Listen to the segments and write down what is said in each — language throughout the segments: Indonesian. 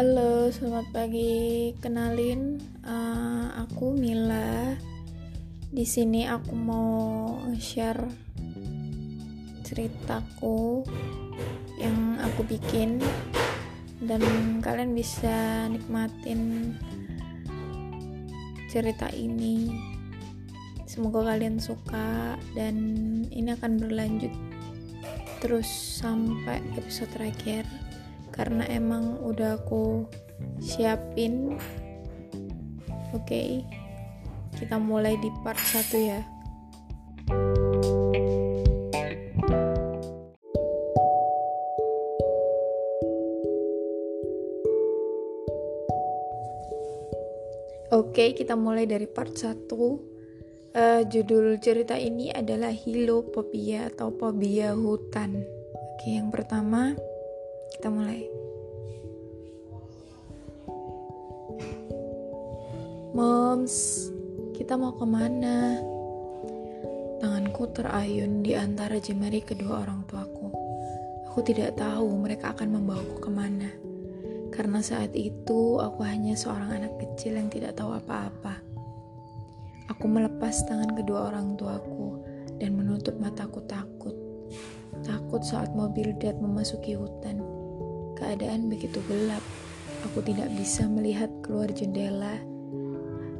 Halo, selamat pagi. Kenalin, uh, aku Mila. Di sini aku mau share ceritaku yang aku bikin dan kalian bisa nikmatin cerita ini. Semoga kalian suka dan ini akan berlanjut terus sampai episode terakhir karena emang udah aku siapin oke okay, kita mulai di part 1 ya Oke, okay, kita mulai dari part 1. Uh, eh, judul cerita ini adalah Hilopopia atau fobia hutan. Oke, okay, yang pertama kita mulai. Moms, kita mau ke mana? Tanganku terayun di antara jemari kedua orang tuaku. Aku tidak tahu mereka akan membawaku ke mana. Karena saat itu aku hanya seorang anak kecil yang tidak tahu apa-apa. Aku melepas tangan kedua orang tuaku dan menutup mataku takut. Takut saat mobil Dad memasuki hutan Keadaan begitu gelap. Aku tidak bisa melihat keluar jendela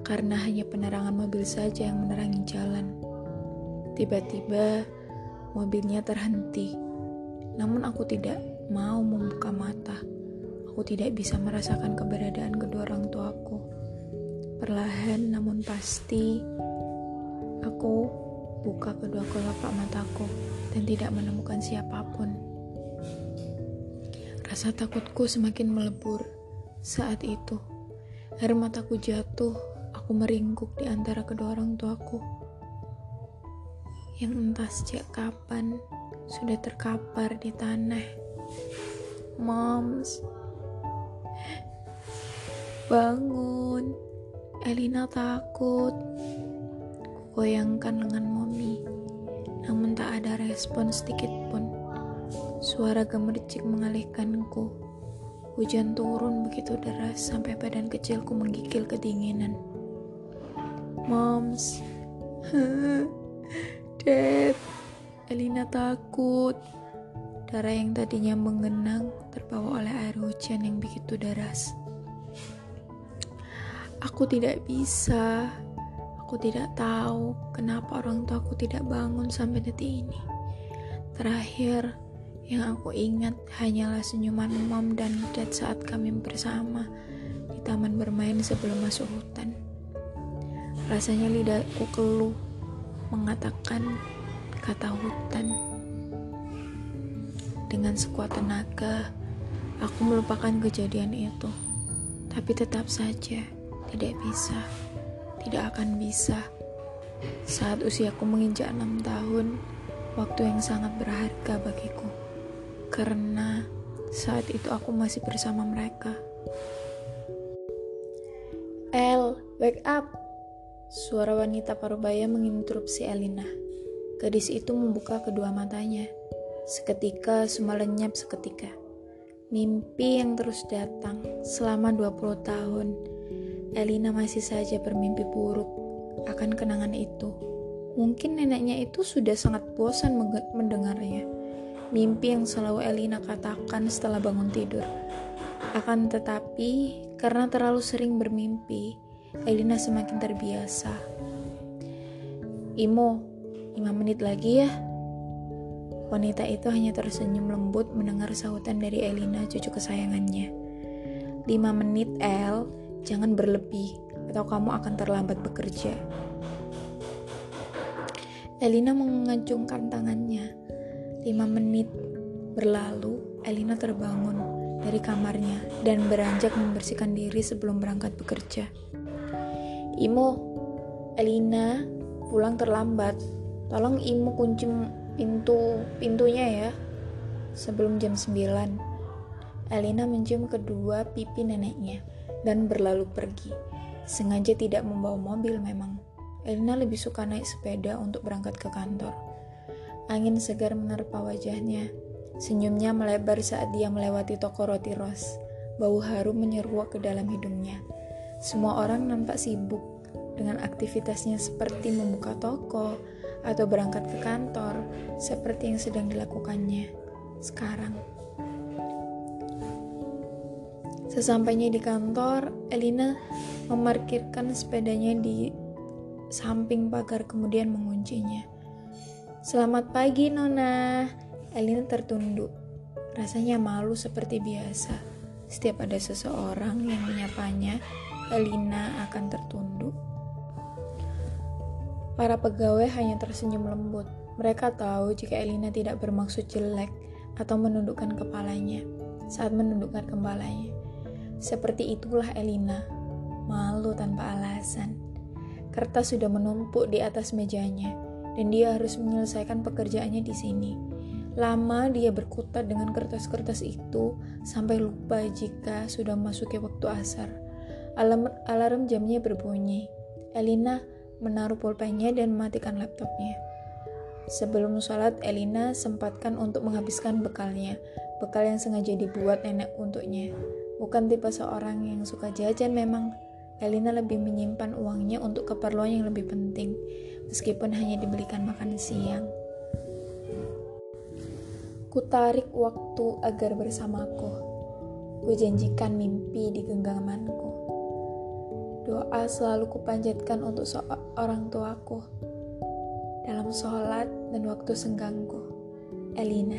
karena hanya penerangan mobil saja yang menerangi jalan. Tiba-tiba mobilnya terhenti. Namun aku tidak mau membuka mata. Aku tidak bisa merasakan keberadaan kedua orang tuaku. Perlahan namun pasti aku buka kedua kelopak mataku dan tidak menemukan siapa pun. Rasa takutku semakin melebur saat itu. Air mataku jatuh, aku meringkuk di antara kedua orang tuaku. Yang entah sejak kapan sudah terkapar di tanah. Moms, bangun. Elina takut. Kugoyangkan lengan mommy, namun tak ada respon sedikit pun. Suara gemericik mengalihkanku. Hujan turun begitu deras sampai badan kecilku menggigil kedinginan. Moms, Dad, Elina takut. Darah yang tadinya mengenang terbawa oleh air hujan yang begitu deras. Aku tidak bisa. Aku tidak tahu kenapa orang tua aku tidak bangun sampai detik ini. Terakhir, yang aku ingat hanyalah senyuman mom dan dad saat kami bersama di taman bermain sebelum masuk hutan. Rasanya lidahku keluh mengatakan kata hutan. Dengan sekuat tenaga, aku melupakan kejadian itu. Tapi tetap saja tidak bisa, tidak akan bisa. Saat usiaku menginjak enam tahun, waktu yang sangat berharga bagiku karena saat itu aku masih bersama mereka. El, wake up! Suara wanita parubaya menginterupsi Elina. Gadis itu membuka kedua matanya. Seketika semua lenyap seketika. Mimpi yang terus datang selama 20 tahun. Elina masih saja bermimpi buruk akan kenangan itu. Mungkin neneknya itu sudah sangat bosan mendengarnya mimpi yang selalu Elina katakan setelah bangun tidur. Akan tetapi, karena terlalu sering bermimpi, Elina semakin terbiasa. Imo, lima menit lagi ya. Wanita itu hanya tersenyum lembut mendengar sahutan dari Elina, cucu kesayangannya. Lima menit, El, jangan berlebih, atau kamu akan terlambat bekerja. Elina mengacungkan tangannya, Lima menit berlalu, Elina terbangun dari kamarnya dan beranjak membersihkan diri sebelum berangkat bekerja. Imo, Elina pulang terlambat. Tolong Imo kunci pintu pintunya ya sebelum jam 9. Elina mencium kedua pipi neneknya dan berlalu pergi. Sengaja tidak membawa mobil memang. Elina lebih suka naik sepeda untuk berangkat ke kantor. Angin segar menerpa wajahnya. Senyumnya melebar saat dia melewati toko roti ros. Bau harum menyeruak ke dalam hidungnya. Semua orang nampak sibuk dengan aktivitasnya seperti membuka toko atau berangkat ke kantor, seperti yang sedang dilakukannya sekarang. Sesampainya di kantor, Elina memarkirkan sepedanya di samping pagar kemudian menguncinya. Selamat pagi, Nona. Elina tertunduk. Rasanya malu seperti biasa. Setiap ada seseorang yang menyapanya, Elina akan tertunduk. Para pegawai hanya tersenyum lembut. Mereka tahu jika Elina tidak bermaksud jelek atau menundukkan kepalanya saat menundukkan kepalanya. Seperti itulah Elina, malu tanpa alasan. Kertas sudah menumpuk di atas mejanya, dan dia harus menyelesaikan pekerjaannya di sini. Lama dia berkutat dengan kertas-kertas itu sampai lupa jika sudah memasuki waktu asar. Alarm, alarm jamnya berbunyi. Elina menaruh pulpennya dan mematikan laptopnya. Sebelum sholat, Elina sempatkan untuk menghabiskan bekalnya, bekal yang sengaja dibuat nenek untuknya. Bukan tipe seorang yang suka jajan memang. Elina lebih menyimpan uangnya untuk keperluan yang lebih penting, meskipun hanya dibelikan makan siang. Kutarik waktu agar bersamaku. Ku janjikan mimpi di genggamanku. Doa selalu kupanjatkan untuk seorang tuaku. Dalam sholat dan waktu senggangku. Elina.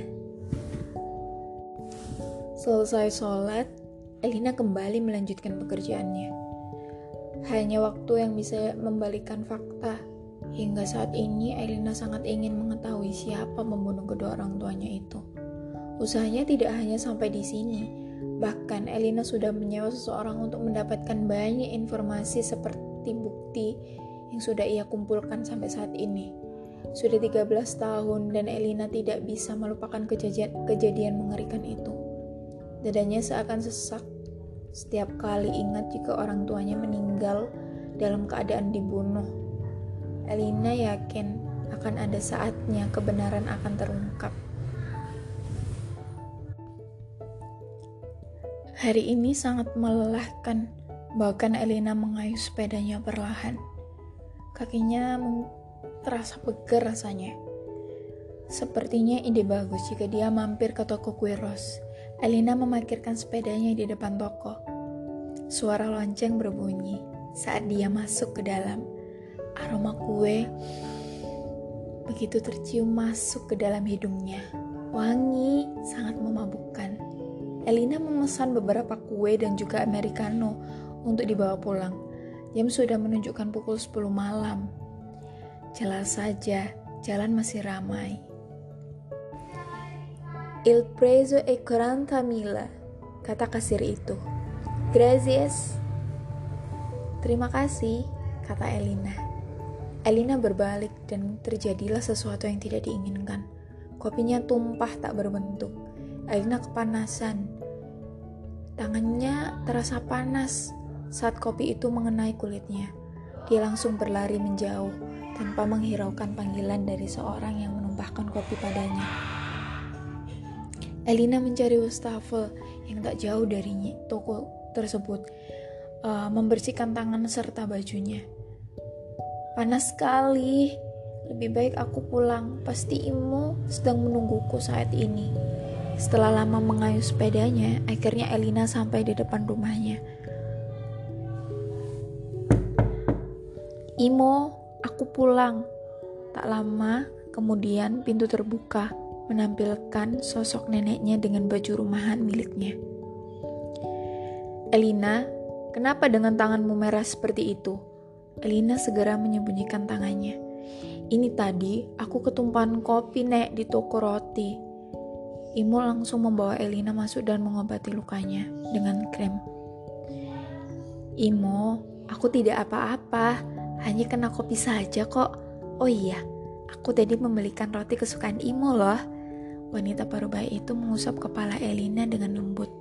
Selesai sholat, Elina kembali melanjutkan pekerjaannya. Hanya waktu yang bisa membalikan fakta Hingga saat ini, Elina sangat ingin mengetahui siapa membunuh kedua orang tuanya itu. Usahanya tidak hanya sampai di sini, bahkan Elina sudah menyewa seseorang untuk mendapatkan banyak informasi seperti bukti yang sudah ia kumpulkan sampai saat ini. Sudah 13 tahun dan Elina tidak bisa melupakan kejadian, kejadian mengerikan itu. Dadanya seakan sesak setiap kali ingat jika orang tuanya meninggal dalam keadaan dibunuh Elina yakin akan ada saatnya kebenaran akan terungkap. Hari ini sangat melelahkan, bahkan Elina mengayuh sepedanya perlahan. Kakinya terasa pegar rasanya. Sepertinya ide bagus jika dia mampir ke toko kue ros. Elina memarkirkan sepedanya di depan toko. Suara lonceng berbunyi saat dia masuk ke dalam. Aroma kue begitu tercium masuk ke dalam hidungnya. Wangi, sangat memabukkan. Elina memesan beberapa kue dan juga americano untuk dibawa pulang. Jam sudah menunjukkan pukul 10 malam. Jelas saja, jalan masih ramai. Il preso e quaranta mila, kata kasir itu. Gracias. Terima kasih, kata Elina. Elina berbalik dan terjadilah sesuatu yang tidak diinginkan. Kopinya tumpah tak berbentuk. Elina kepanasan. Tangannya terasa panas saat kopi itu mengenai kulitnya. Dia langsung berlari menjauh tanpa menghiraukan panggilan dari seorang yang menumpahkan kopi padanya. Elina mencari wastafel yang tak jauh dari toko tersebut, uh, membersihkan tangan serta bajunya. Panas sekali. Lebih baik aku pulang. Pasti Imo sedang menungguku saat ini. Setelah lama mengayuh sepedanya, akhirnya Elina sampai di depan rumahnya. Imo, aku pulang. Tak lama, kemudian pintu terbuka, menampilkan sosok neneknya dengan baju rumahan miliknya. Elina, kenapa dengan tanganmu merah seperti itu? Elina segera menyembunyikan tangannya. Ini tadi aku ketumpahan kopi nek di toko roti. Imo langsung membawa Elina masuk dan mengobati lukanya dengan krem. Imo, aku tidak apa-apa, hanya kena kopi saja kok. Oh iya, aku tadi membelikan roti kesukaan Imo loh. Wanita parubaya itu mengusap kepala Elina dengan lembut.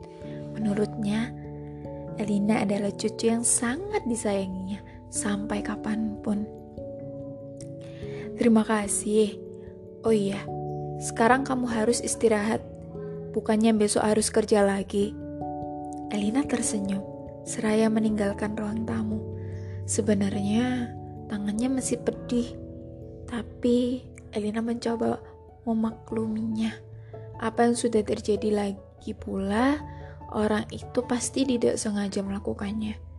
Menurutnya, Elina adalah cucu yang sangat disayanginya sampai kapan pun. Terima kasih. Oh iya, sekarang kamu harus istirahat. Bukannya besok harus kerja lagi. Elina tersenyum, seraya meninggalkan ruang tamu. Sebenarnya tangannya masih pedih, tapi Elina mencoba memakluminya. Apa yang sudah terjadi lagi pula, orang itu pasti tidak sengaja melakukannya.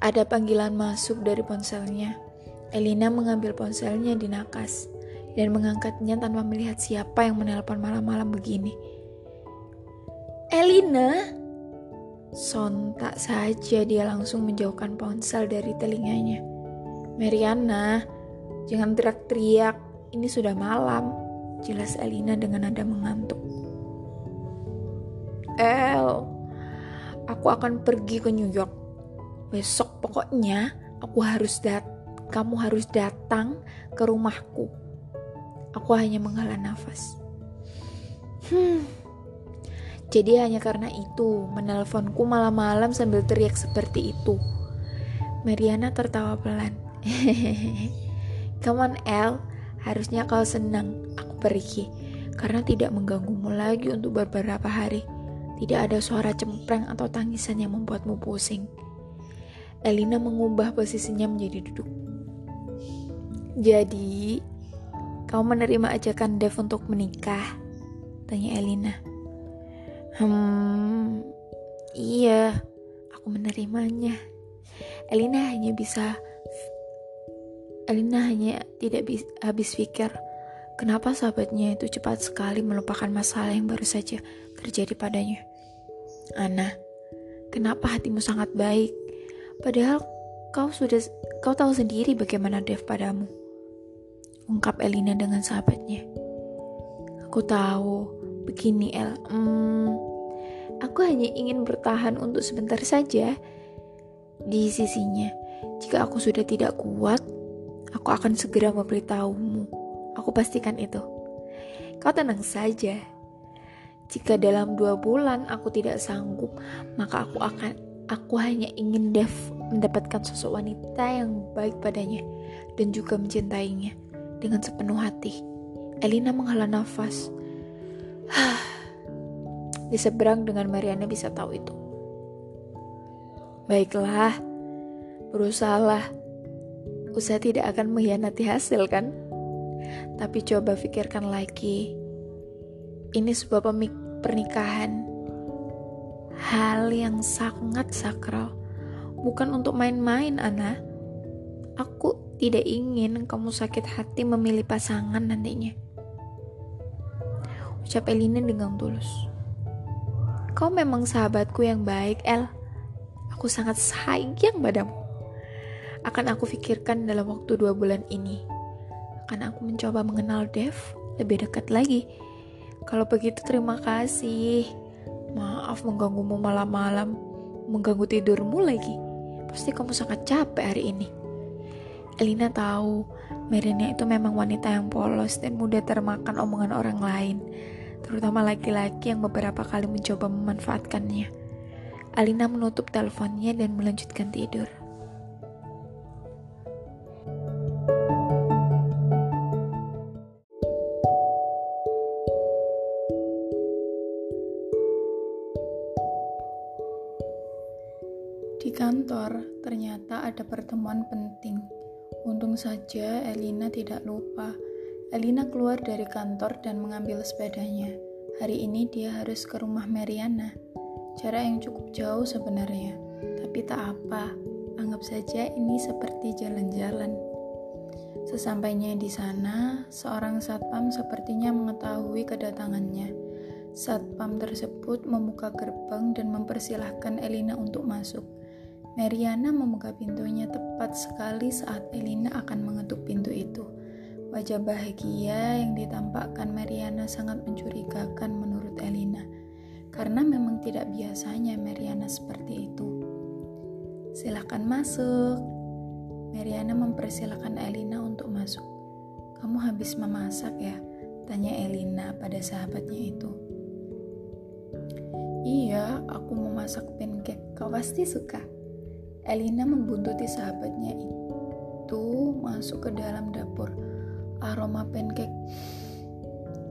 Ada panggilan masuk dari ponselnya. Elina mengambil ponselnya di nakas dan mengangkatnya tanpa melihat siapa yang menelpon malam-malam begini. Elina, Sontak saja dia langsung menjauhkan ponsel dari telinganya. Mariana, jangan teriak-teriak, ini sudah malam, jelas Elina dengan nada mengantuk. El, aku akan pergi ke New York. Besok pokoknya aku harus dat kamu harus datang ke rumahku. Aku hanya menghela nafas. Hmm, jadi hanya karena itu, menelponku malam-malam sambil teriak seperti itu. Mariana tertawa pelan. Come on El, harusnya kau senang aku pergi karena tidak mengganggumu lagi untuk beberapa hari. Tidak ada suara cempreng atau tangisan yang membuatmu pusing. Elina mengubah posisinya menjadi duduk. Jadi, kau menerima ajakan Dev untuk menikah? Tanya Elina. Hmm, iya, aku menerimanya. Elina hanya bisa Elina hanya tidak bis, habis pikir kenapa sahabatnya itu cepat sekali melupakan masalah yang baru saja terjadi padanya. Ana, kenapa hatimu sangat baik? Padahal kau sudah kau tahu sendiri bagaimana Dev padamu. Ungkap Elina dengan sahabatnya. Aku tahu, begini El. Hmm, Aku hanya ingin bertahan untuk sebentar saja di sisinya. Jika aku sudah tidak kuat, aku akan segera memberitahumu. Aku pastikan itu. Kau tenang saja. Jika dalam dua bulan aku tidak sanggup, maka aku akan aku hanya ingin Dev mendapatkan sosok wanita yang baik padanya dan juga mencintainya dengan sepenuh hati. Elina menghela nafas. Di seberang dengan Mariana bisa tahu itu. Baiklah, berusahalah. Usaha tidak akan mengkhianati hasil kan? Tapi coba pikirkan lagi. Ini sebuah pernikahan. Hal yang sangat sakral. Bukan untuk main-main, Ana. Aku tidak ingin kamu sakit hati memilih pasangan nantinya. Ucap Elina dengan tulus. Kau memang sahabatku yang baik, El. Aku sangat sayang padamu. Akan aku pikirkan dalam waktu dua bulan ini. Akan aku mencoba mengenal Dev lebih dekat lagi. Kalau begitu terima kasih. Maaf mengganggumu malam-malam, mengganggu tidurmu lagi. Pasti kamu sangat capek hari ini. Elina tahu, Merina itu memang wanita yang polos dan mudah termakan omongan orang lain terutama laki-laki yang beberapa kali mencoba memanfaatkannya. Alina menutup teleponnya dan melanjutkan tidur. Pertemuan penting. Untung saja Elina tidak lupa Elina keluar dari kantor dan mengambil sepedanya. Hari ini dia harus ke rumah Mariana. Jarak yang cukup jauh sebenarnya, tapi tak apa. Anggap saja ini seperti jalan-jalan. Sesampainya di sana, seorang satpam sepertinya mengetahui kedatangannya. Satpam tersebut membuka gerbang dan mempersilahkan Elina untuk masuk. Mariana membuka pintunya tepat sekali saat Elina akan mengetuk pintu itu. Wajah bahagia yang ditampakkan Mariana sangat mencurigakan menurut Elina, karena memang tidak biasanya Mariana seperti itu. Silakan masuk. Mariana mempersilahkan Elina untuk masuk. Kamu habis memasak ya? Tanya Elina pada sahabatnya itu. Iya, aku mau masak pancake. Kau pasti suka. Elina membuntuti sahabatnya itu masuk ke dalam dapur aroma pancake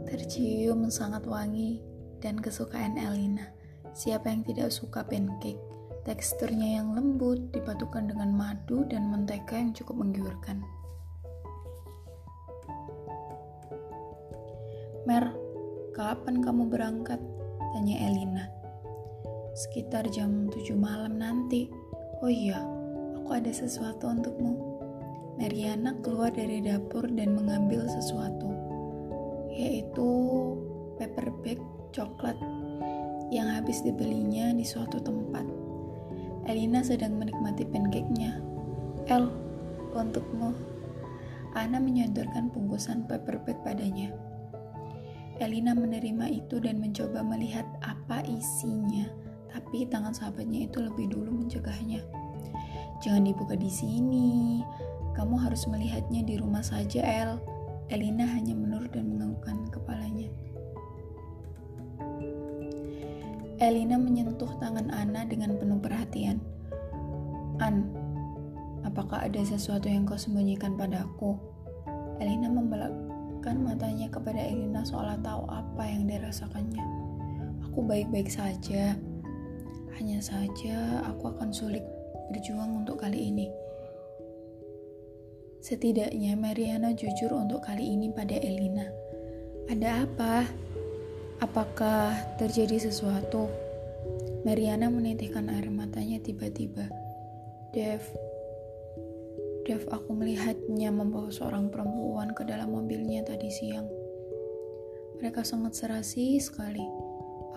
tercium sangat wangi dan kesukaan Elina. Siapa yang tidak suka pancake? Teksturnya yang lembut dipadukan dengan madu dan mentega yang cukup menggiurkan. Mer, kapan kamu berangkat? Tanya Elina. Sekitar jam 7 malam nanti. Oh iya, aku ada sesuatu untukmu. Mariana keluar dari dapur dan mengambil sesuatu, yaitu paper bag coklat yang habis dibelinya di suatu tempat. Elina sedang menikmati pancake-nya. El, untukmu. Ana menyodorkan bungkusan paper bag padanya. Elina menerima itu dan mencoba melihat apa isinya tapi tangan sahabatnya itu lebih dulu mencegahnya. Jangan dibuka di sini. Kamu harus melihatnya di rumah saja, El. Elina hanya menurut dan menganggukkan kepalanya. Elina menyentuh tangan Ana dengan penuh perhatian. An, apakah ada sesuatu yang kau sembunyikan padaku? Elina membelakkan matanya kepada Elina seolah tahu apa yang dirasakannya. Aku baik-baik saja, hanya saja aku akan sulit berjuang untuk kali ini. Setidaknya Mariana jujur untuk kali ini pada Elina. Ada apa? Apakah terjadi sesuatu? Mariana menitihkan air matanya tiba-tiba. Dev, Dev, aku melihatnya membawa seorang perempuan ke dalam mobilnya tadi siang. Mereka sangat serasi sekali.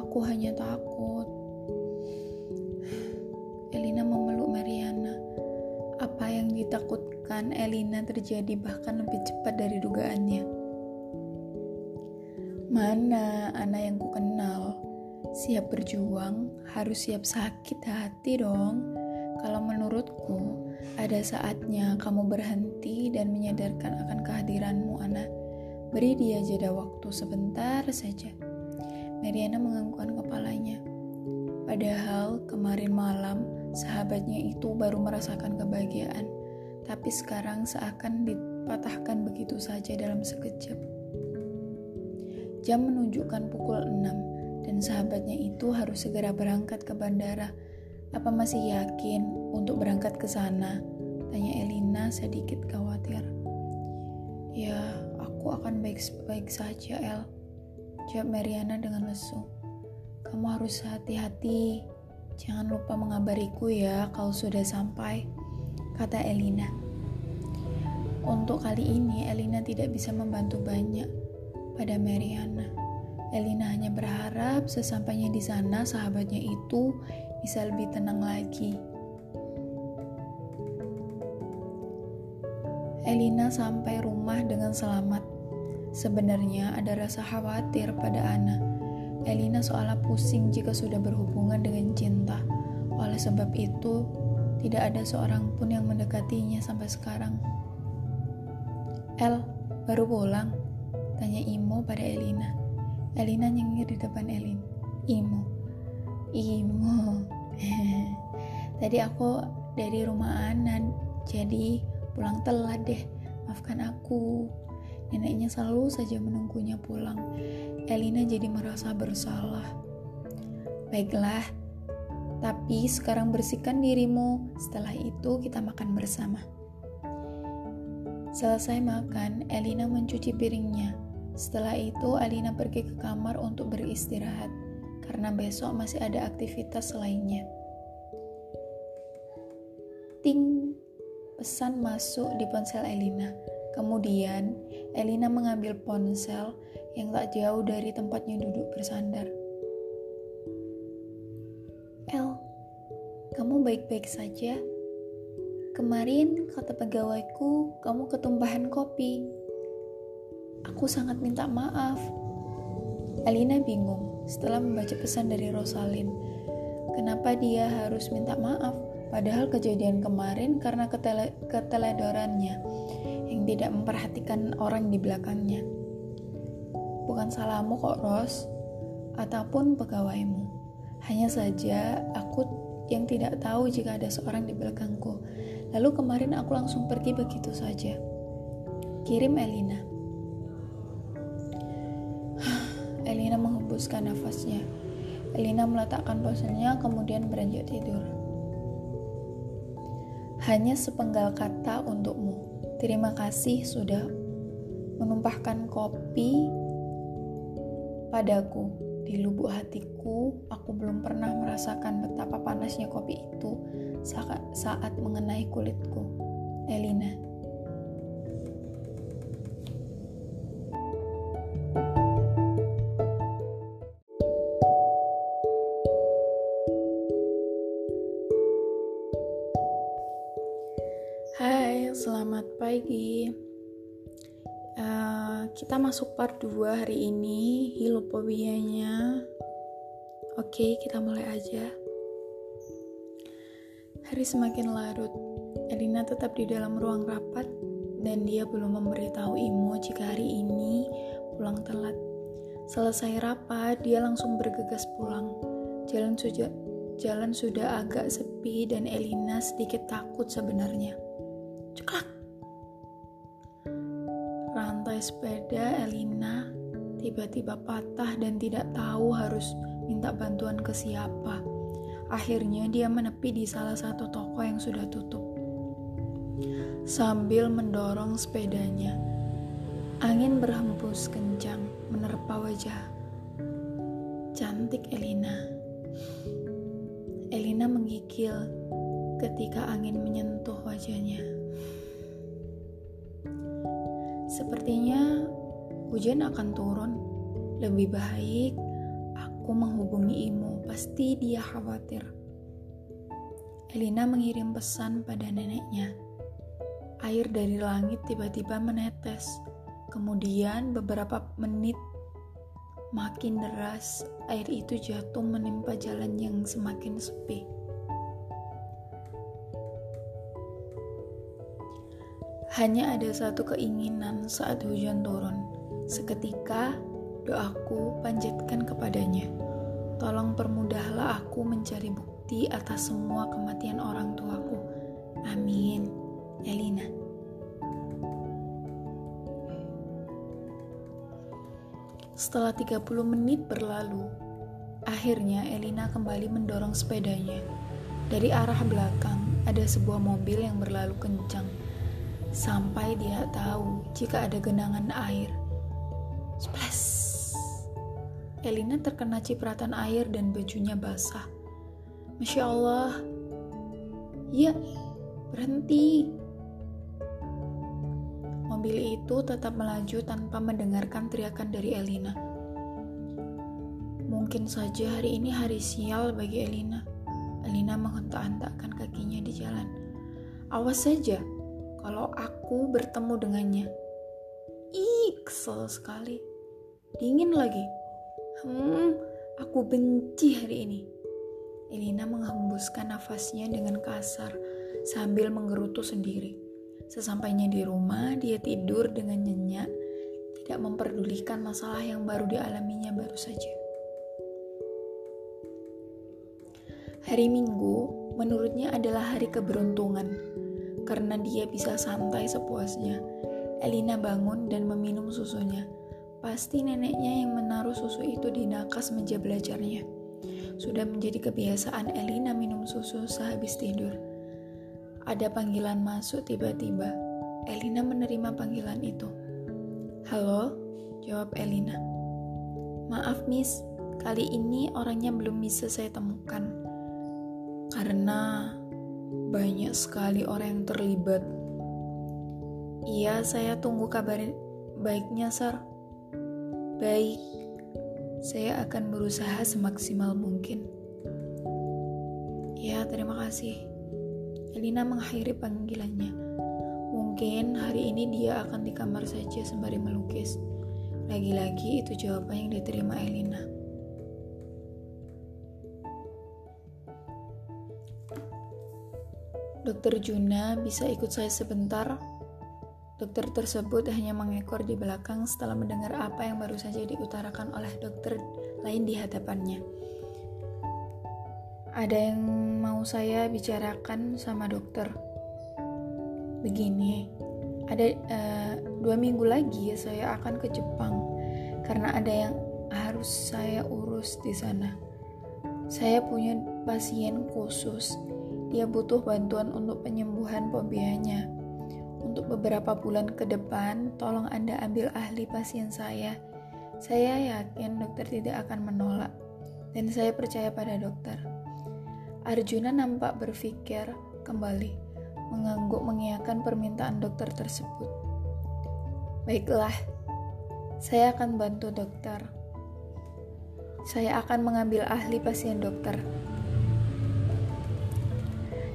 Aku hanya takut ditakutkan Elina terjadi bahkan lebih cepat dari dugaannya. Mana anak yang ku kenal? Siap berjuang, harus siap sakit hati dong. Kalau menurutku, ada saatnya kamu berhenti dan menyadarkan akan kehadiranmu, anak. Beri dia jeda waktu sebentar saja. Mariana menganggukkan kepalanya. Padahal kemarin malam sahabatnya itu baru merasakan kebahagiaan, tapi sekarang seakan dipatahkan begitu saja dalam sekejap. Jam menunjukkan pukul 6 dan sahabatnya itu harus segera berangkat ke bandara. Apa masih yakin untuk berangkat ke sana? Tanya Elina sedikit khawatir. Ya, aku akan baik-baik saja, El. Jawab Mariana dengan lesu. Kamu harus hati-hati Jangan lupa mengabariku ya kalau sudah sampai, kata Elina. Untuk kali ini, Elina tidak bisa membantu banyak pada Mariana. Elina hanya berharap sesampainya di sana sahabatnya itu bisa lebih tenang lagi. Elina sampai rumah dengan selamat. Sebenarnya ada rasa khawatir pada Ana Elina seolah pusing jika sudah berhubungan dengan cinta. Oleh sebab itu, tidak ada seorang pun yang mendekatinya sampai sekarang. El, baru pulang? Tanya Imo pada Elina. Elina nyengir di depan Elin. Imo. Imo. Tadi aku dari rumah Anan, jadi pulang telat deh. Maafkan aku. Neneknya selalu saja menunggunya pulang. Elina jadi merasa bersalah. Baiklah, tapi sekarang bersihkan dirimu. Setelah itu kita makan bersama. Selesai makan, Elina mencuci piringnya. Setelah itu, Elina pergi ke kamar untuk beristirahat karena besok masih ada aktivitas lainnya. Ting, pesan masuk di ponsel Elina. Kemudian, Elina mengambil ponsel yang tak jauh dari tempatnya duduk bersandar. Baik-baik saja? Kemarin kata pegawaiku kamu ketumpahan kopi. Aku sangat minta maaf. Alina bingung setelah membaca pesan dari Rosalin. Kenapa dia harus minta maaf? Padahal kejadian kemarin karena ketele keteledorannya yang tidak memperhatikan orang di belakangnya bukan salahmu kok Ros ataupun pegawaimu hanya saja aku yang tidak tahu jika ada seorang di belakangku lalu kemarin aku langsung pergi begitu saja kirim Elina Elina menghembuskan nafasnya Elina meletakkan ponselnya kemudian beranjak tidur. Hanya sepenggal kata untukmu. Terima kasih sudah menumpahkan kopi padaku. Di lubuk hatiku, aku belum pernah merasakan betapa panasnya kopi itu saat, mengenai kulitku. Elina. Hai, selamat pagi. Kita masuk part 2 hari ini, hilopobianya. Oke, kita mulai aja. Hari semakin larut. Elina tetap di dalam ruang rapat dan dia belum memberitahu Imo jika hari ini pulang telat. Selesai rapat, dia langsung bergegas pulang. Jalan sudah jalan sudah agak sepi dan Elina sedikit takut sebenarnya. Ceklak. Rantai sepeda Elina tiba-tiba patah dan tidak tahu harus minta bantuan ke siapa. Akhirnya dia menepi di salah satu toko yang sudah tutup. Sambil mendorong sepedanya, angin berhembus kencang menerpa wajah cantik Elina. Elina menggigil ketika angin menyentuh wajahnya. Sepertinya hujan akan turun. Lebih baik aku menghubungi Imo, pasti dia khawatir. Elina mengirim pesan pada neneknya. Air dari langit tiba-tiba menetes. Kemudian beberapa menit makin deras, air itu jatuh menimpa jalan yang semakin sepi. Hanya ada satu keinginan saat hujan turun. Seketika, doaku panjatkan kepadanya. Tolong permudahlah aku mencari bukti atas semua kematian orang tuaku. Amin. Elina. Setelah 30 menit berlalu, akhirnya Elina kembali mendorong sepedanya. Dari arah belakang, ada sebuah mobil yang berlalu kencang sampai dia tahu jika ada genangan air. Splash! Elina terkena cipratan air dan bajunya basah. Masya Allah. Ya, berhenti. Mobil itu tetap melaju tanpa mendengarkan teriakan dari Elina. Mungkin saja hari ini hari sial bagi Elina. Elina menghentak-hentakkan kakinya di jalan. Awas saja, kalau aku bertemu dengannya. Ih, kesel sekali. Dingin lagi. Hmm, aku benci hari ini. Elina menghembuskan nafasnya dengan kasar sambil menggerutu sendiri. Sesampainya di rumah, dia tidur dengan nyenyak, tidak memperdulikan masalah yang baru dialaminya baru saja. Hari Minggu menurutnya adalah hari keberuntungan karena dia bisa santai sepuasnya. Elina bangun dan meminum susunya. Pasti neneknya yang menaruh susu itu di nakas meja belajarnya. Sudah menjadi kebiasaan Elina minum susu sehabis tidur. Ada panggilan masuk tiba-tiba. Elina menerima panggilan itu. Halo, jawab Elina. Maaf, Miss, kali ini orangnya belum bisa saya temukan. Karena banyak sekali orang yang terlibat. Iya, saya tunggu kabar baiknya, Sir. Baik, saya akan berusaha semaksimal mungkin. Ya, terima kasih. Elina mengakhiri panggilannya. Mungkin hari ini dia akan di kamar saja sembari melukis. Lagi-lagi itu jawaban yang diterima Elina. Dokter Juna bisa ikut saya sebentar. Dokter tersebut hanya mengekor di belakang setelah mendengar apa yang baru saja diutarakan oleh dokter lain di hadapannya. Ada yang mau saya bicarakan sama dokter. Begini, ada uh, dua minggu lagi saya akan ke Jepang karena ada yang harus saya urus di sana. Saya punya pasien khusus. Dia butuh bantuan untuk penyembuhan fobianya. Untuk beberapa bulan ke depan, tolong Anda ambil ahli pasien saya. Saya yakin dokter tidak akan menolak, dan saya percaya pada dokter. Arjuna nampak berpikir kembali, mengangguk mengiakan permintaan dokter tersebut. Baiklah, saya akan bantu dokter. Saya akan mengambil ahli pasien dokter.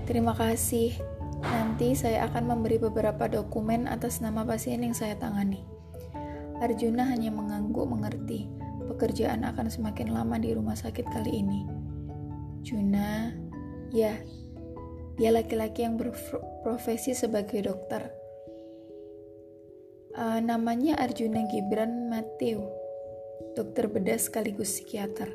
Terima kasih. Nanti saya akan memberi beberapa dokumen atas nama pasien yang saya tangani. Arjuna hanya mengangguk mengerti. Pekerjaan akan semakin lama di rumah sakit kali ini. Juna, ya, dia laki-laki yang berprofesi sebagai dokter. Uh, namanya Arjuna Gibran Matthew, dokter bedah sekaligus psikiater.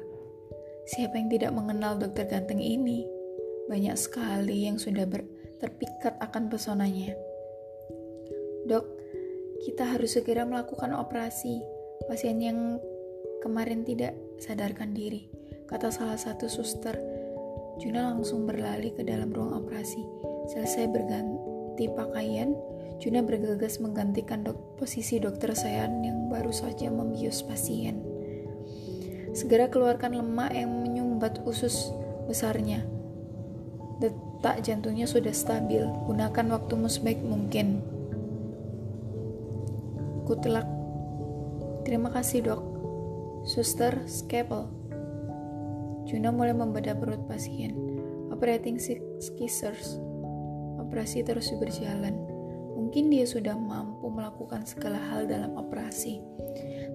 Siapa yang tidak mengenal dokter ganteng ini? Banyak sekali yang sudah ber terpikat akan pesonanya. Dok, kita harus segera melakukan operasi. Pasien yang kemarin tidak sadarkan diri, kata salah satu suster. Juna langsung berlari ke dalam ruang operasi. Selesai berganti pakaian, Juna bergegas menggantikan dok posisi dokter Sayan yang baru saja membius pasien. Segera keluarkan lemak yang menyumbat usus besarnya. Detak jantungnya sudah stabil. Gunakan waktumu sebaik mungkin. Kutelak. Terima kasih, dok. Suster, scalpel. Juna mulai membedah perut pasien. Operating scissors. Operasi terus berjalan. Mungkin dia sudah mampu melakukan segala hal dalam operasi.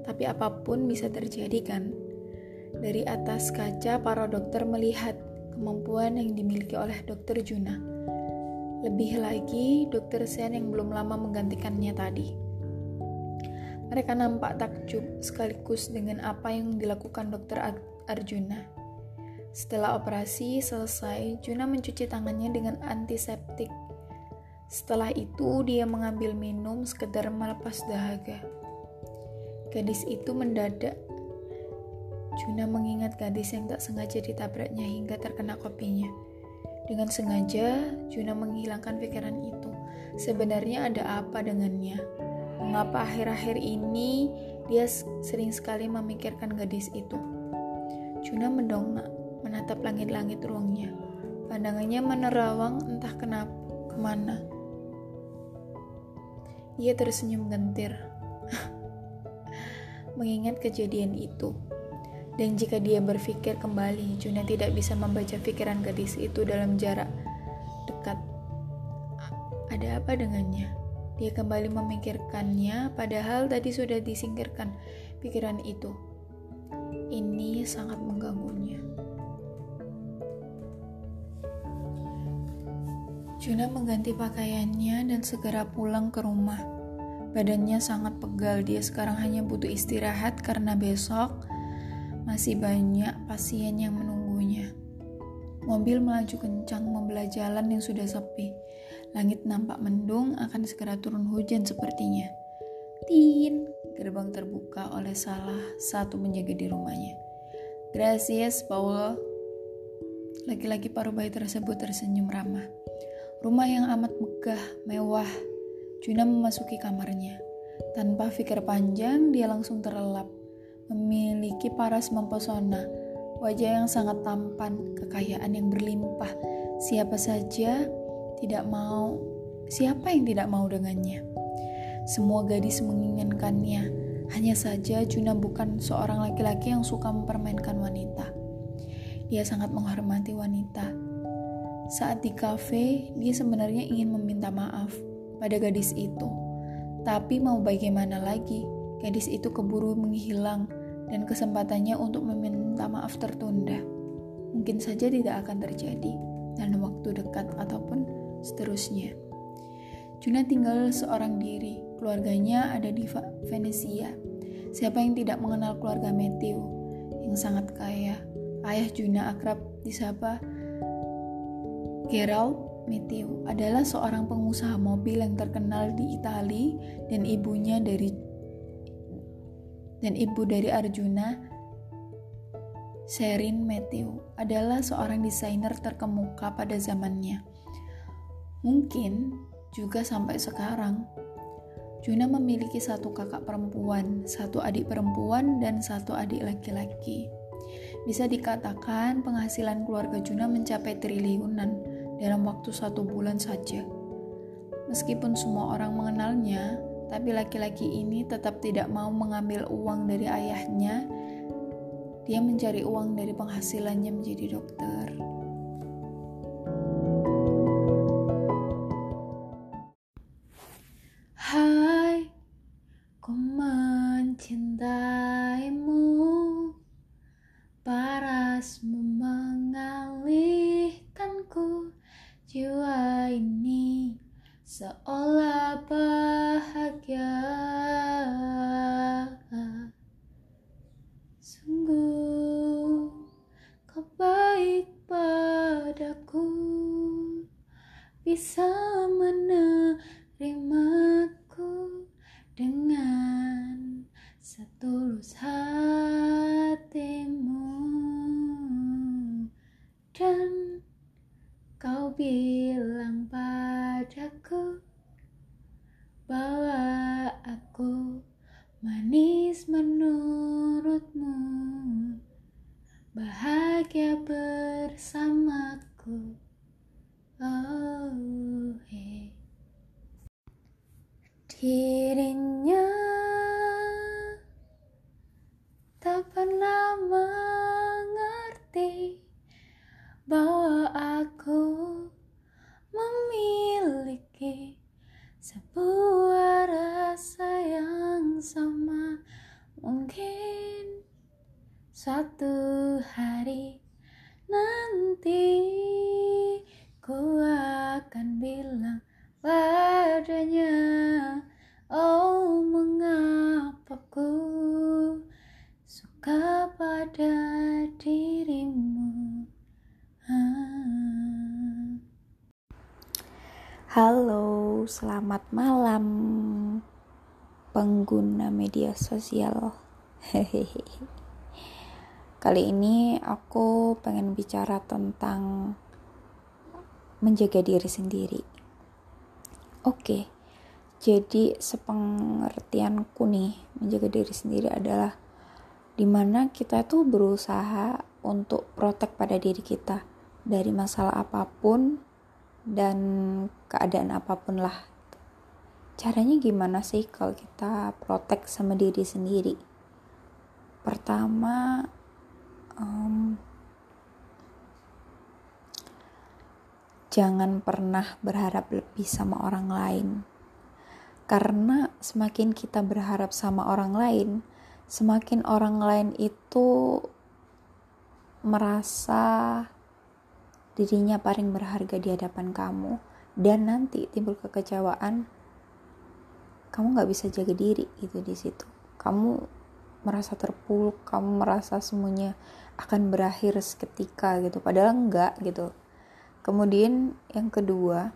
Tapi apa pun bisa terjadi kan? Dari atas kaca, para dokter melihat kemampuan yang dimiliki oleh Dr. Juna. Lebih lagi, Dr. Sen yang belum lama menggantikannya tadi. Mereka nampak takjub sekaligus dengan apa yang dilakukan Dr. Arjuna. Setelah operasi selesai, Juna mencuci tangannya dengan antiseptik. Setelah itu, dia mengambil minum sekedar melepas dahaga. Gadis itu mendadak Juna mengingat gadis yang tak sengaja ditabraknya hingga terkena kopinya. Dengan sengaja, Juna menghilangkan pikiran itu. Sebenarnya ada apa dengannya? Mengapa akhir-akhir ini dia sering sekali memikirkan gadis itu? Juna mendongak, menatap langit-langit ruangnya. Pandangannya menerawang entah kenapa, ke mana. Ia tersenyum gentir. Mengingat kejadian itu, dan jika dia berpikir kembali, Juna tidak bisa membaca pikiran gadis itu dalam jarak dekat. Ada apa dengannya? Dia kembali memikirkannya, padahal tadi sudah disingkirkan pikiran itu. Ini sangat mengganggunya. Juna mengganti pakaiannya dan segera pulang ke rumah. Badannya sangat pegal, dia sekarang hanya butuh istirahat karena besok masih banyak pasien yang menunggunya. Mobil melaju kencang membelah jalan yang sudah sepi. Langit nampak mendung akan segera turun hujan sepertinya. Tin, gerbang terbuka oleh salah satu penjaga di rumahnya. Gracias, Paulo. Laki-laki paruh bayi tersebut tersenyum ramah. Rumah yang amat megah, mewah. Juna memasuki kamarnya. Tanpa pikir panjang, dia langsung terlelap memiliki paras mempesona, wajah yang sangat tampan, kekayaan yang berlimpah. Siapa saja tidak mau, siapa yang tidak mau dengannya? Semua gadis menginginkannya. Hanya saja Juna bukan seorang laki-laki yang suka mempermainkan wanita. Dia sangat menghormati wanita. Saat di kafe, dia sebenarnya ingin meminta maaf pada gadis itu. Tapi mau bagaimana lagi? Gadis itu keburu menghilang dan kesempatannya untuk meminta maaf tertunda. Mungkin saja tidak akan terjadi dalam waktu dekat ataupun seterusnya. Juna tinggal seorang diri, keluarganya ada di Venesia. Siapa yang tidak mengenal keluarga Matthew yang sangat kaya? Ayah Juna akrab disapa Gerald Matthew adalah seorang pengusaha mobil yang terkenal di Italia dan ibunya dari dan ibu dari Arjuna Sherin Matthew adalah seorang desainer terkemuka pada zamannya. Mungkin juga sampai sekarang. Juna memiliki satu kakak perempuan, satu adik perempuan, dan satu adik laki-laki. Bisa dikatakan penghasilan keluarga Juna mencapai triliunan dalam waktu satu bulan saja. Meskipun semua orang mengenalnya, tapi laki-laki ini tetap tidak mau mengambil uang dari ayahnya. Dia mencari uang dari penghasilannya menjadi dokter. Hai, ku mencintaimu Parasmu mengalihkanku Jiwa ini seolah bahagia Halo, selamat malam pengguna media sosial. Hehehe. Kali ini aku pengen bicara tentang menjaga diri sendiri. Oke, jadi sepengertianku nih, menjaga diri sendiri adalah di mana kita tuh berusaha untuk protek pada diri kita dari masalah apa pun dan keadaan apa pun lah. Caranya gimana sih kalau kita protek sama diri sendiri? Pertama, um, jangan pernah berharap lebih sama orang lain. Karena semakin kita berharap sama orang lain, semakin orang lain itu merasa dirinya paling berharga di hadapan kamu. Dan nanti timbul kekecewaan kamu nggak bisa jaga diri itu di situ. Kamu merasa terpuruk kamu merasa semuanya akan berakhir seketika gitu. Padahal enggak gitu. Kemudian yang kedua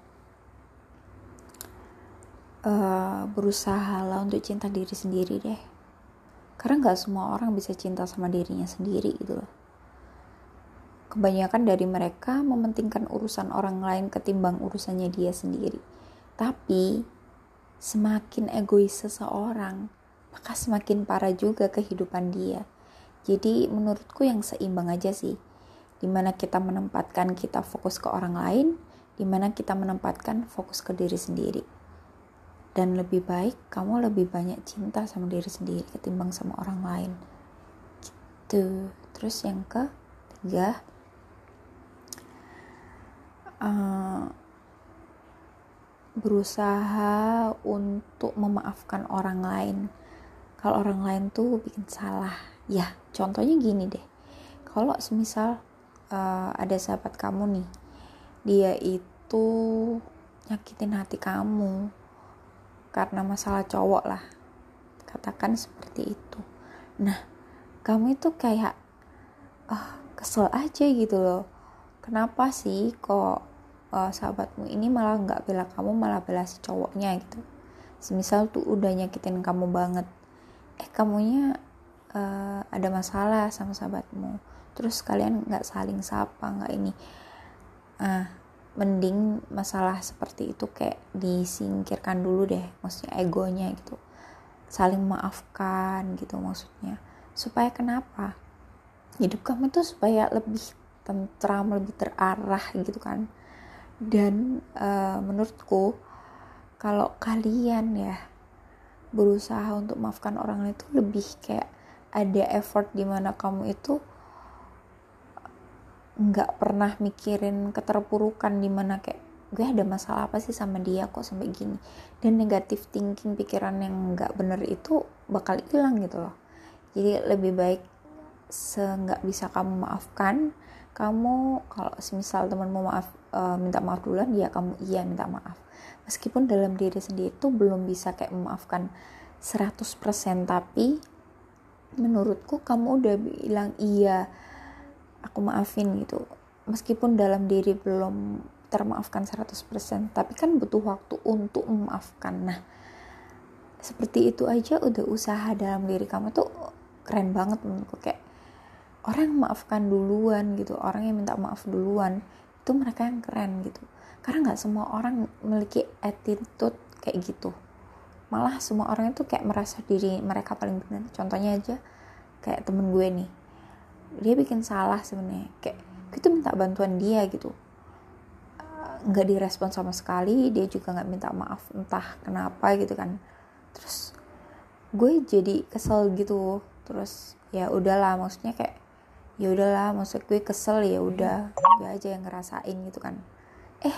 uh, berusaha lah untuk cinta diri sendiri deh. Karena nggak semua orang bisa cinta sama dirinya sendiri gitu loh kebanyakan dari mereka mementingkan urusan orang lain ketimbang urusannya dia sendiri tapi semakin egois seseorang maka semakin parah juga kehidupan dia jadi menurutku yang seimbang aja sih di mana kita menempatkan kita fokus ke orang lain, di mana kita menempatkan fokus ke diri sendiri. Dan lebih baik kamu lebih banyak cinta sama diri sendiri ketimbang sama orang lain. Gitu. Terus yang ketiga, uh, berusaha untuk memaafkan orang lain. Kalau orang lain tuh bikin salah, ya contohnya gini deh. Kalau semisal uh, ada sahabat kamu nih dia itu nyakitin hati kamu karena masalah cowok lah katakan seperti itu nah kamu itu kayak ah kesel aja gitu loh kenapa sih kok uh, sahabatmu ini malah nggak bela kamu malah bela si cowoknya gitu. Semisal tuh udah nyakitin kamu banget. Eh kamunya uh, ada masalah sama sahabatmu. Terus kalian nggak saling sapa nggak ini. Ah mending masalah seperti itu kayak disingkirkan dulu deh maksudnya egonya gitu. Saling maafkan gitu maksudnya. Supaya kenapa? Hidup kamu tuh supaya lebih tentram lebih terarah gitu kan dan uh, menurutku kalau kalian ya berusaha untuk maafkan orang lain itu lebih kayak ada effort di mana kamu itu nggak pernah mikirin keterpurukan di mana kayak gue ada masalah apa sih sama dia kok sampai gini? Dan negatif thinking pikiran yang nggak bener itu bakal hilang gitu loh. Jadi lebih baik seenggak bisa kamu maafkan kamu kalau semisal teman mau maaf e, minta maaf duluan ya kamu iya minta maaf. Meskipun dalam diri sendiri itu belum bisa kayak memaafkan 100% tapi menurutku kamu udah bilang iya aku maafin gitu. Meskipun dalam diri belum termaafkan 100% tapi kan butuh waktu untuk memaafkan. Nah seperti itu aja udah usaha dalam diri kamu tuh keren banget menurutku. Kayak orang maafkan duluan gitu orang yang minta maaf duluan itu mereka yang keren gitu. Karena nggak semua orang memiliki attitude kayak gitu. Malah semua orang itu kayak merasa diri mereka paling benar. Contohnya aja kayak temen gue nih. Dia bikin salah sebenarnya. Kayak kita minta bantuan dia gitu. Nggak direspon sama sekali dia juga nggak minta maaf entah kenapa gitu kan. Terus gue jadi kesel gitu. Terus ya udahlah maksudnya kayak ya udahlah maksud gue kesel ya udah gue aja yang ngerasain gitu kan. Eh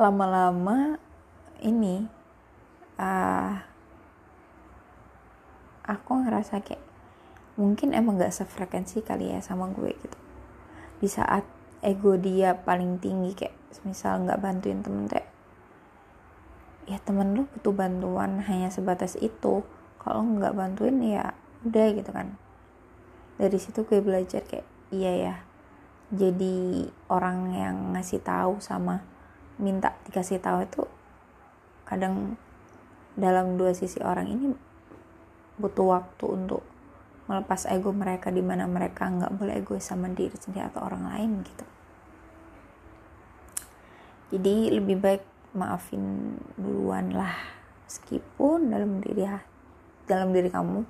lama-lama ini uh, aku ngerasa kayak mungkin emang gak sefrekuensi kali ya sama gue gitu. Di saat ego dia paling tinggi kayak misal nggak bantuin temen kayak ya temen lu butuh bantuan hanya sebatas itu. Kalau nggak bantuin ya udah gitu kan dari situ gue belajar kayak iya ya jadi orang yang ngasih tahu sama minta dikasih tahu itu kadang dalam dua sisi orang ini butuh waktu untuk melepas ego mereka di mana mereka nggak boleh egois sama diri sendiri atau orang lain gitu. Jadi lebih baik maafin duluan lah meskipun dalam diri dalam diri kamu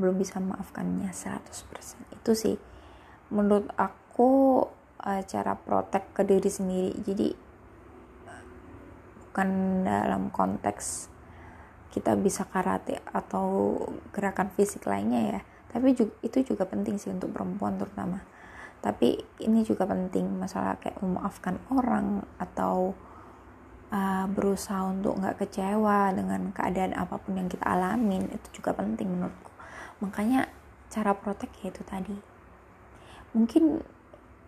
belum bisa maafkannya 100% itu sih menurut aku uh, cara protek ke diri sendiri. Jadi bukan dalam konteks kita bisa karate atau gerakan fisik lainnya ya. Tapi juga, itu juga penting sih untuk perempuan terutama. Tapi ini juga penting masalah kayak memaafkan orang atau uh, berusaha untuk nggak kecewa dengan keadaan apa pun yang kita alamin itu juga penting menurutku makanya cara protek ya itu tadi mungkin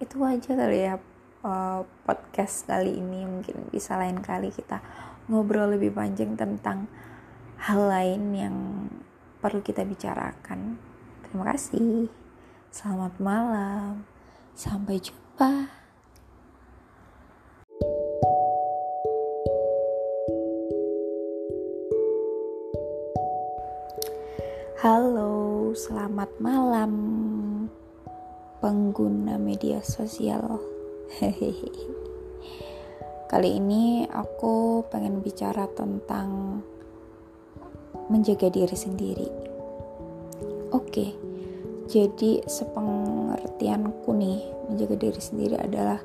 itu aja kali ya uh, podcast kali ini mungkin bisa lain kali kita ngobrol lebih panjang tentang hal lain yang perlu kita bicarakan Terima kasih. Selamat malam. Sampai jumpa. Halo, selamat malam pengguna media sosial. Kali ini aku pengen bicara tentang menjaga diri sendiri. Oke, jadi sepengertianku nih menjaga diri sendiri adalah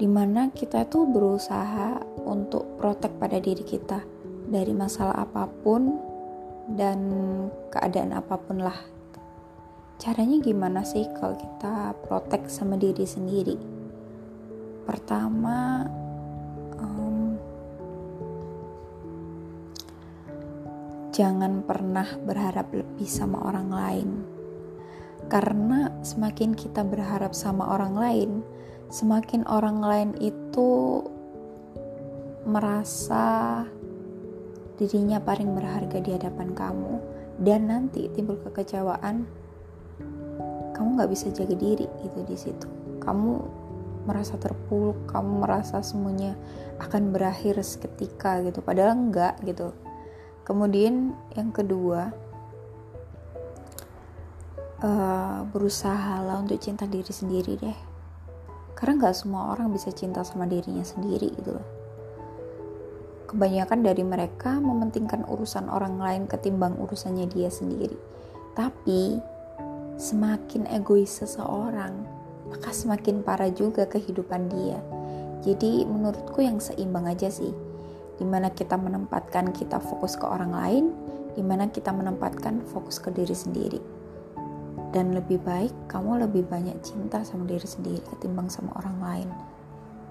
di mana kita tuh berusaha untuk protek pada diri kita dari masalah apa pun dan keadaan apa pun lah. Caranya gimana sih kalau kita protek sama diri sendiri? Pertama, jangan pernah berharap lebih sama orang lain. Karena semakin kita berharap sama orang lain, semakin orang lain itu merasa dirinya paling berharga di hadapan kamu. Dan nanti timbul kekecewaan kamu nggak bisa jaga diri itu di situ. Kamu merasa terpuruk kamu merasa semuanya akan berakhir seketika gitu. Padahal enggak gitu. Kemudian yang kedua, uh, berusaha lah untuk cinta diri sendiri deh. Karena nggak semua orang bisa cinta sama dirinya sendiri gitu loh kebanyakan dari mereka mementingkan urusan orang lain ketimbang urusannya dia sendiri. Tapi semakin egois seseorang maka semakin parah juga kehidupan dia. Jadi menurutku yang seimbang aja sih. Di mana kita menempatkan kita fokus ke orang lain di mana kita menempatkan fokus ke diri sendiri. Dan lebih baik kamu lebih banyak cinta sama diri sendiri ketimbang sama orang lain.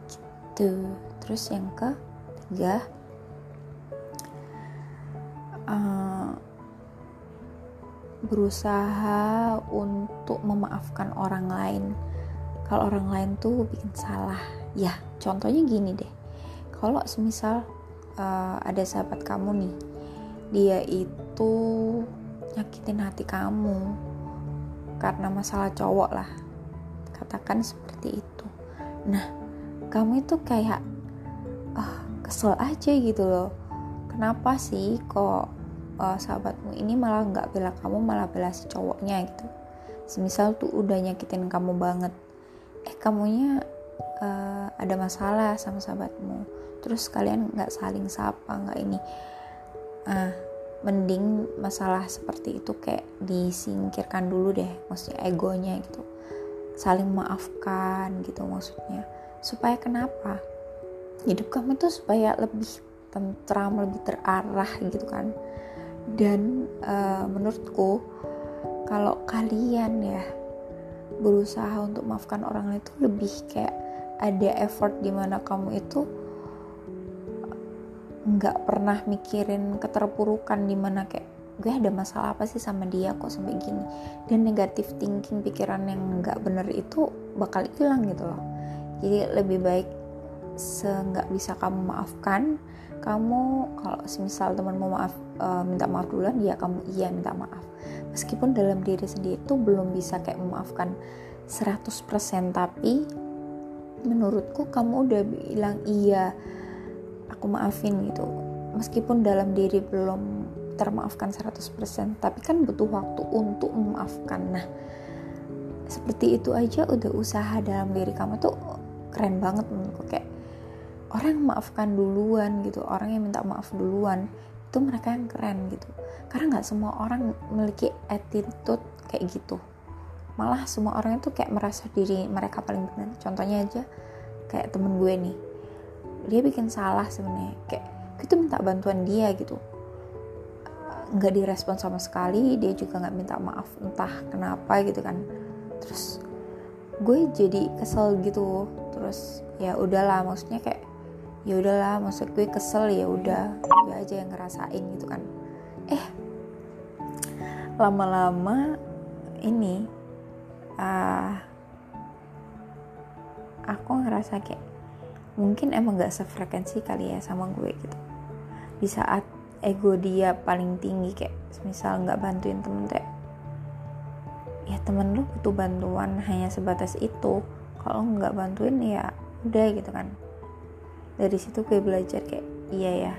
Gitu. Terus yang ketiga uh, berusaha untuk memaafkan orang lain. Kalau orang lain tuh bikin salah. Ya contohnya gini deh. Kalau semisal uh, ada sahabat kamu nih dia itu nyakitin hati kamu karena masalah cowok lah. Katakan seperti itu. Nah kamu itu kayak ah kesel aja gitu loh. Kenapa sih kok uh, sahabatmu ini malah nggak bela kamu malah bela si cowoknya gitu. Semisal tuh udah nyakitin kamu banget. Eh kamunya uh, ada masalah sama sahabatmu. Terus kalian nggak saling sapa nggak ini. Ah mending masalah seperti itu kayak disingkirkan dulu deh maksudnya egonya gitu. Saling maafkan gitu maksudnya. Supaya kenapa? Hidup kamu tuh supaya lebih tentram lebih terarah gitu kan dan uh, menurutku kalau kalian ya berusaha untuk maafkan orang lain itu lebih kayak ada effort di mana kamu itu nggak pernah mikirin keterpurukan di mana kayak gue ada masalah apa sih sama dia kok sampai gini? Dan negatif thinking pikiran yang nggak bener itu bakal hilang gitu loh. Jadi lebih baik seenggak bisa kamu maafkan kamu kalau semisal teman mau maaf e, minta maaf duluan ya kamu iya minta maaf. Meskipun dalam diri sendiri itu belum bisa kayak memaafkan 100% tapi menurutku kamu udah bilang iya aku maafin gitu. Meskipun dalam diri belum termaafkan 100% tapi kan butuh waktu untuk memaafkan. Nah seperti itu aja udah usaha dalam diri kamu tuh keren banget menurutku kayak orang yang maafkan duluan gitu orang yang minta maaf duluan itu mereka yang keren gitu. Karena nggak semua orang memiliki attitude kayak gitu. Malah semua orang itu kayak merasa diri mereka paling benar. Contohnya aja kayak temen gue nih. Dia bikin salah sebenarnya. Kayak kita minta bantuan dia gitu. Nggak direspon sama sekali dia juga nggak minta maaf entah kenapa gitu kan. Terus gue jadi kesel gitu. Terus ya udahlah maksudnya kayak ya udahlah maksud gue kesel ya udah. Gue aja yang ngerasain gitu kan. Eh lama-lama ini uh, aku ngerasa kayak mungkin emang gak sefrekuensi kali ya sama gue gitu. Di saat ego dia paling tinggi kayak misal nggak bantuin temen tuh ya temen lu butuh bantuan hanya sebatas itu. Kalau nggak bantuin ya udah gitu kan dari situ gue belajar kayak iya ya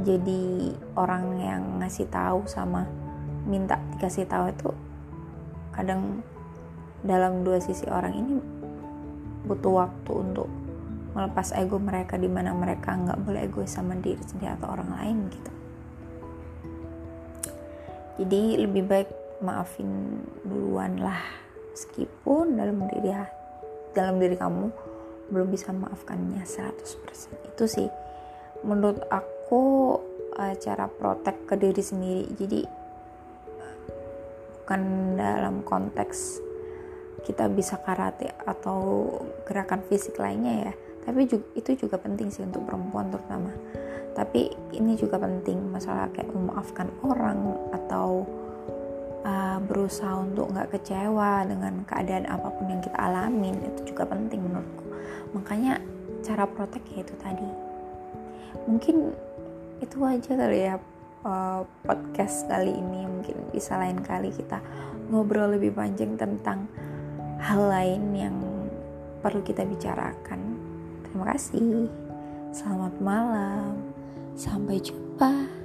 jadi orang yang ngasih tahu sama minta dikasih tahu itu kadang dalam dua sisi orang ini butuh waktu untuk melepas ego mereka di mana mereka nggak boleh egois sama diri sendiri atau orang lain gitu. Jadi lebih baik maafin duluan lah meskipun dalam diri dalam diri kamu belum bisa maafkannya 100% itu sih menurut aku uh, cara protek ke diri sendiri. Jadi bukan dalam konteks kita bisa karate atau gerakan fisik lainnya ya. Tapi juga, itu juga penting sih untuk perempuan terutama. Tapi ini juga penting masalah kayak memaafkan orang atau uh, berusaha untuk nggak kecewa dengan keadaan apa pun yang kita alamin itu juga penting menurutku makanya cara protek ya itu tadi mungkin itu aja kali ya uh, podcast kali ini mungkin bisa lain kali kita ngobrol lebih panjang tentang hal lain yang perlu kita bicarakan Terima kasih. Selamat malam. Sampai jumpa.